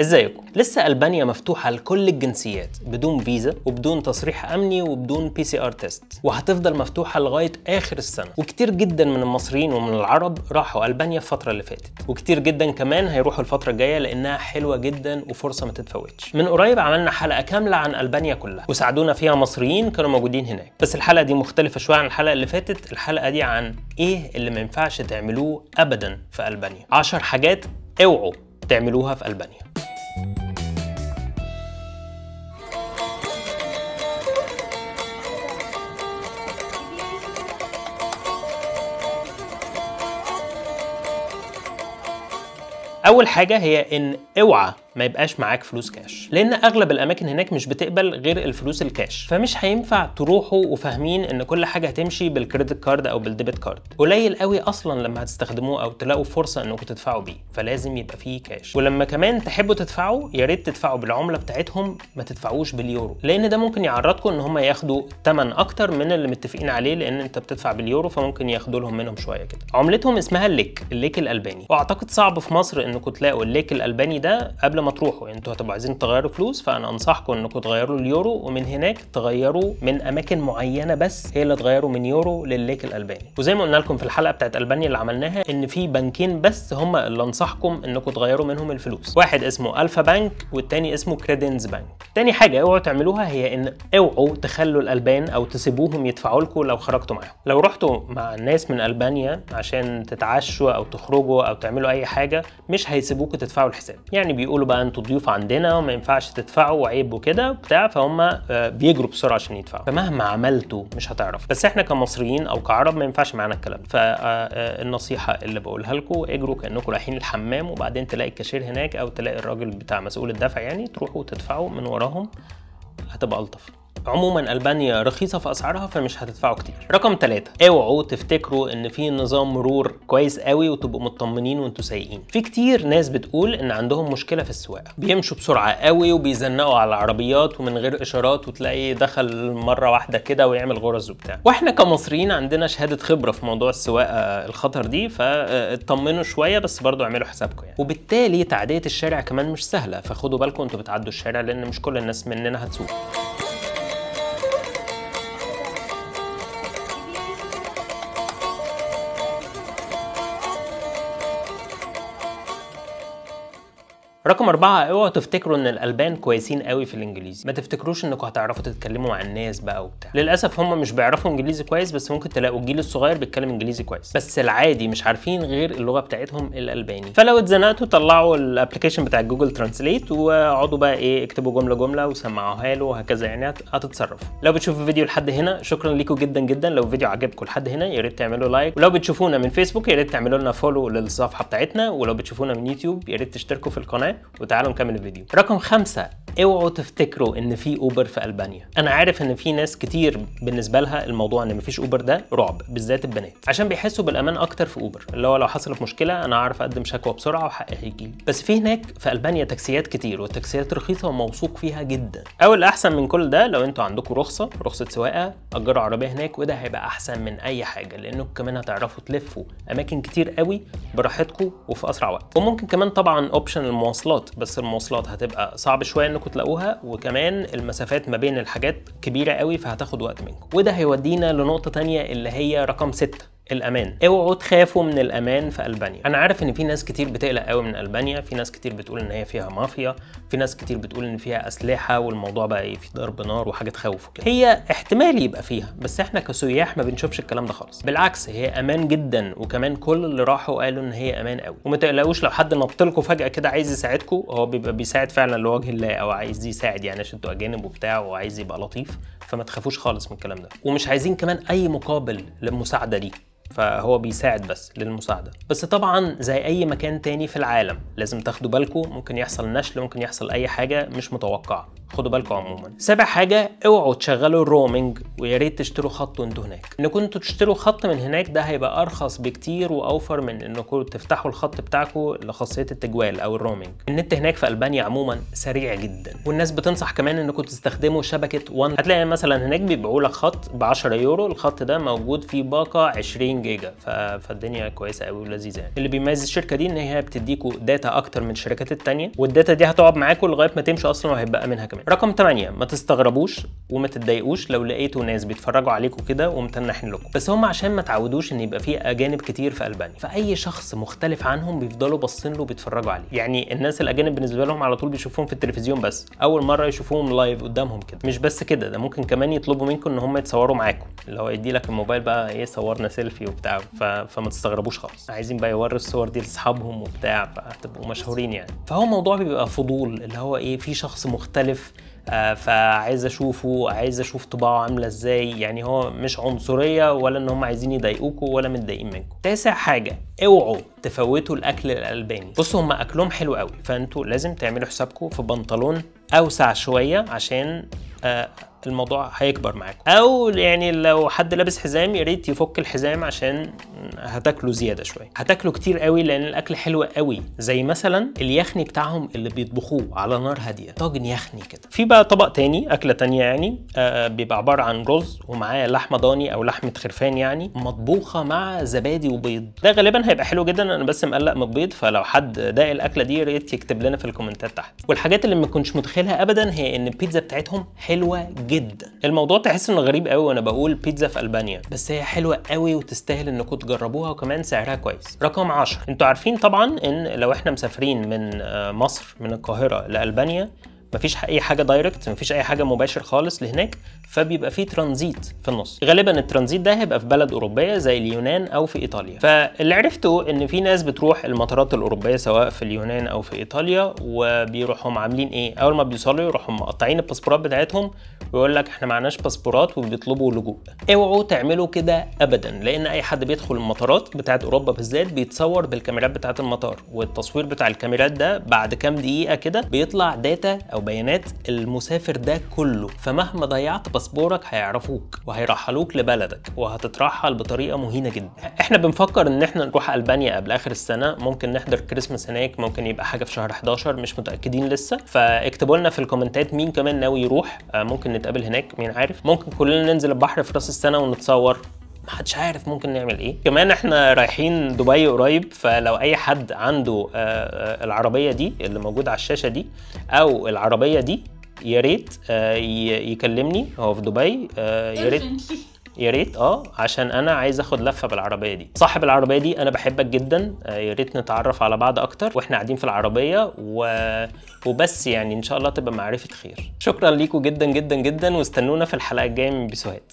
إزيكم؟ لسه ألبانيا مفتوحة لكل الجنسيات بدون فيزا وبدون تصريح أمني وبدون PCR test وهتفضل مفتوحة لغاية آخر السنة. وكتير جدا من المصريين ومن العرب راحوا ألبانيا الفترة اللي فاتت. وكتير جدا كمان هيروحوا الفترة الجاية لأنها حلوة جدا وفرصة ما تتفوتش. من قريب عملنا حلقة كاملة عن ألبانيا كلها. وساعدونا فيها مصريين كانوا موجودين هناك. بس الحلقة دي مختلفة شوية عن الحلقة اللي فاتت. الحلقة دي عن إيه اللي ما ينفعش تعملوه ابدا في ألبانيا. 10 حاجات اوعوا تعملوها في ألبانيا. أول حاجة هي إن اوعى. ما يبقاش معاك فلوس كاش لأن أغلب الأماكن هناك مش بتقبل غير الفلوس الكاش فمش هينفع تروحوا وفاهمين إن كل حاجة هتمشي بال credit card أو بال debit card قليل قوي أصلا لما هتستخدموه أو تلاقوا فرصة إنكم تدفعوا بيه. فلازم يبقى فيه كاش ولما كمان تحبوا تدفعوا يا ريت تدفعوا بالعملة بتاعتهم ما تدفعوش باليورو. لأن ده ممكن يعرضكم إن هم ياخدوا ثمن أكتر من اللي متفقين عليه لأن أنت بتدفع باليورو فممكن ياخدوا لهم منهم شوية كده. عملتهم اسمها الليك الليك الألباني. وأعتقد صعب في مصر إنكم تلاقوا الليك الألباني ده قبل ما تروحوا. يعني أنتوا هتبقوا عايزين تغيروا فلوس فأنا أنصحكم إنكم تغيروا اليورو ومن هناك تغيروا من أماكن معينة بس هي اللي تغيروا من يورو للليك الألباني. وزي ما قلنا لكم في الحلقة بتاعت ألبانيا اللي عملناها إن في بنكين بس هم اللي أنصحكم إنكم تغيروا منهم الفلوس. واحد اسمه ألفا بنك والتاني اسمه كريدنز بنك تاني حاجة اوعوا تعملوها هي إن اوعوا تخلوا الألبان أو تسيبوهم يدفعوا لكم لو خرجتوا معاهم. لو رحتوا مع الناس من ألبانيا عشان تتعشوا أو تخرجوا أو تعملوا أي حاجة مش هيسيبوكوا تدفعوا الحساب. يعني بيقولوا بقى أنتوا ضيوف عندنا وما ينفعش تدفعوا وعيب وكده بتاع فهم بيجروا بسرعة عشان يدفعوا. فمهما عملتوا مش هتعرفوا. بس إحنا كمصريين أو كعرب ما ينفعش معانا الكلام فالنصيحه اللي بقولها لكم اجروا كأنكم رايحين الحمام وبعدين تلاقي الكاشير هناك أو تلاقي الراجل بتاع مسؤول الدفع يعني تروحوا تدفعوا من وراهم هتبقى ألطف. عموما ألبانيا رخيصة في اسعارها فمش هتدفعوا كتير. رقم ثلاثة اوعوا تفتكروا إن في نظام مرور كويس قوي وتبقوا مطمنين وانتوا سايقين. في كتير ناس بتقول إن عندهم مشكلة في السواقة. بيمشوا بسرعة قوي وبيزنقوا على العربيات ومن غير إشارات وتلاقي دخل مرة واحدة كده ويعمل غرز وبتاع. وإحنا كمصريين عندنا شهادة خبرة في موضوع السواقة الخطر دي فاطمنوا شوية بس برضو اعملوا حسابكم يعني. وبالتالي تعدية الشارع كمان مش سهلة فخدوا بالكم أنتوا بتعدوا الشارع لأن مش كل الناس متمكنة هتسوق. رقم أربعة اوعوا تفتكروا إن الألبان كويسين قوي في الإنجليزي، ما تفتكروش إنكم هتعرفوا تتكلموا مع الناس بقى وبتاع، للأسف هم مش بيعرفوا إنجليزي كويس بس ممكن تلاقوا الجيل الصغير بيتكلم إنجليزي كويس، بس العادي مش عارفين غير اللغة بتاعتهم الألباني، فلو اتزنقتوا طلعوا ال application بتاع Google Translate واقعدوا بقى إيه اكتبوا جملة جملة وسمعوها له وهكذا يعني هتتصرفوا. لو بتشوفوا الفيديو لحد هنا شكرا ليكم جدا جدا. لو الفيديو عجبكم لحد هنا يا ريت تعملوا like، ولو بتشوفونا من فيسبوك يا ريت تعملوا لنا follow للصفحة بتاعتنا، ولو بتشوفونا من يوتيوب يا ريت تشتركوا في القناة. وتعالوا نكمل الفيديو. رقم خمسة. اوعوا تفتكروا إن في Uber في ألبانيا. أنا عارف إن في ناس كتير بالنسبة لها الموضوع إن مفيش Uber ده رعب بالذات البنات. عشان بيحسوا بالأمان أكتر في Uber اللي هو لو حصلت مشكلة أنا اعرف أقدم شكوى بسرعة وحقي هيجي بس في هناك في ألبانيا تاكسيات كتير والتاكسيات رخيصة وموثوق فيها جدا. أو الاحسن من كل ده لو أنتوا عندكم رخصة رخصة سواقة أجروا عربية هناك وده هيبقى أحسن من أي حاجة لأنكم كمان هتعرفوا تلفوا أماكن كتير قوي براحتكم وفي أسرع وقت. وممكن كمان طبعا اوبشن المواصلات بس المواصلات هتبقى صعب شوية إنكم تلاقوها وكمان المسافات ما بين الحاجات كبيرة قوي فهتاخد وقت منكم. وده هيودينا لنقطة تانية اللي هي رقم 6 الأمان. اوعوا تخافوا من الأمان في ألبانيا. أنا عارف إن في ناس كتير بتقلق قوي من ألبانيا في ناس كتير بتقول إن هي فيها مافيا في ناس كتير بتقول إن فيها أسلحة والموضوع بقى إيه في ضرب نار وحاجه تخوف وكده. هي احتمال يبقى فيها بس إحنا كسياح ما بنشوفش الكلام ده خالص. بالعكس هي أمان جدا وكمان كل اللي راحوا قالوا إن هي أمان قوي. وما تقلقوش لو حد نط لكم فجأة كده عايز يساعدكم هو بيبقى بيساعد فعلا لوجه الله أو عايز يساعد يعني عشان أنتوا اجانب وبتاع وعايز يبقى لطيف فما تخافوش خالص من الكلام ده. ومش عايزين كمان أي مقابل للمساعدة دي. فهو بيساعد بس للمساعدة. بس طبعا زي أي مكان تاني في العالم لازم تاخدوا بالكم ممكن يحصل نشل ممكن يحصل أي حاجة مش متوقعة. خدوا بالكم عموما. سابع حاجة اوعوا تشغلوا ال roaming ويا ريت تشتروا خط وانتوا هناك. انكم أنتوا تشتروا خط من هناك ده هيبقى أرخص بكتير وأوفر من انكم تفتحوا الخط بتاعكم لخاصية التجوال أو ال roaming النت هناك في ألبانيا عموما سريع جدا. والناس بتنصح كمان انكم تستخدموا شبكة One هتلاقي مثلا هناك بيبيعوا لك خط ب 10 يورو الخط ده موجود فيه باقة 20 جيجا. ف... فالدنيا كويسة قوي ولذيذة يعني. اللي بيميز الشركة دي إن هي بتديكوا data أكتر من الشركات التانية وال data دي هتقعد معاكم لغاية ما تمشي أصلا وهيبقى منها كمان. رقم 8 ما تستغربوش وما تتضايقوش لو لقيتوا ناس بيتفرجوا عليكم كده ومتنحين لكم. بس هم عشان ما تعودوش إن يبقى في أجانب كتير في ألبانيا. فأي شخص مختلف عنهم بيفضلوا باصين له وبيتفرجوا عليه. يعني الناس الأجانب بالنسبة لهم على طول بيشوفوهم في التلفزيون بس. أول مرة يشوفوهم live قدامهم كده. مش بس كده ده ممكن كمان يطلبوا منكم إن هم يتصوروا معاكم. اللي هو يدي لك الموبايل بقى إيه صورنا سيلفي وبتاع. ف... فما تستغربوش خالص. عايزين بقى يوروا الصور دي لأصحابهم وبتاع فتبقوا مشهورين يعني. فهو الموضوع بيبقى فضول اللي هو إيه في شخص مختلف فعايز أشوفه عايز أشوف طباعه عاملة إزاي. يعني هو مش عنصرية ولا إن هم عايزين يضايقوكوا ولا متضايقين منكم تاسع حاجة اوعوا تفوتوا الأكل الألباني. بصوا هم أكلهم حلو قوي. فأنتوا لازم تعملوا حسابكم في بنطلون أوسع شوية عشان آه الموضوع هيكبر معاكم. أو يعني لو حد لابس حزام يا ريت يفك الحزام عشان هتاكلوا زيادة شوية. هتاكلوا كتير قوي لأن الأكل حلو قوي. زي مثلا اليخني بتاعهم اللي بيطبخوه على نار هادية. طاجن يخني كده. في بقى طبق تاني أكلة تانية يعني آه بيبقى عبارة عن رز ومعاه لحمة ضاني أو لحمة خرفان يعني مطبوخة مع زبادي وبيض. ده غالبا هيبقى حلو جدا أنا بس مقلق من البيض فلو حد داق الأكلة دي يا ريت يكتب لنا في الكومنتات تحت. والحاجات اللي ما كنتش متخيلها ابدا هي إن البيتزا بتاعتهم حلوة جدا. الموضوع تحس إنه غريب قوي وأنا بقول بيتزا في ألبانيا بس هي حلوة قوي وتستاهل إنكم تجربوها وكمان سعرها كويس. رقم 10 أنتوا عارفين طبعا إن لو إحنا مسافرين من آه، مصر من القاهرة لألبانيا مفيش أي حاجة direct مفيش أي حاجة مباشر خالص لهناك فبيبقى فيه ترانزيت في النص. غالبا الترانزيت ده هيبقى في بلد أوروبية زي اليونان أو في إيطاليا. فاللي عرفته إن في ناس بتروح المطارات الأوروبية سواء في اليونان أو في إيطاليا وبيروحوا عاملين إيه؟ أول ما بيوصلوا يروحوا مقطعين الباسبورات بتاعتهم ويقول لك إحنا معناش باسبورات وبيطلبوا لجوء. اوعوا تعملوا كده ابدا لأن أي حد بيدخل المطارات بتاعت أوروبا بالذات بيتصور بالكاميرات بتاعت المطار والتصوير بتاع الكاميرات ده بعد كام دقيقة كده بيطلع data أو بيانات المسافر ده كله فمهما ضيعت باسبورك هيعرفوك وهيرحلوك لبلدك وهتترحل بطريقة مهينة جدا. إحنا بنفكر إن إحنا نروح ألبانيا قبل آخر السنة ممكن نحضر كريسماس هناك ممكن يبقى حاجة في شهر 11 مش متأكدين لسه. فاكتبوا لنا في الكومنتات مين كمان ناوي يروح. آه، ممكن نتقابل هناك مين عارف. ممكن كلنا ننزل البحر في راس السنة ونتصور. محدش عارف ممكن نعمل إيه. كمان إحنا رايحين دبي قريب فلو أي حد عنده آه، آه، العربية دي اللي موجودة على الشاشة دي أو العربية دي يا ريت آه، يكلمني. هو في دبي يا ريت يا ريت آه عشان أنا عايز آخد لفة بالعربيه دي. صاحب العربية دي أنا بحبك جدا يا ريت نتعرف على بعض أكتر. وإحنا قاعدين في العربية و... وبس يعني إن شاء الله تبقى معرفة خير. شكرا ليكم جدا جدا جدا واستنونا في الحلقة الجاية من بيسوهات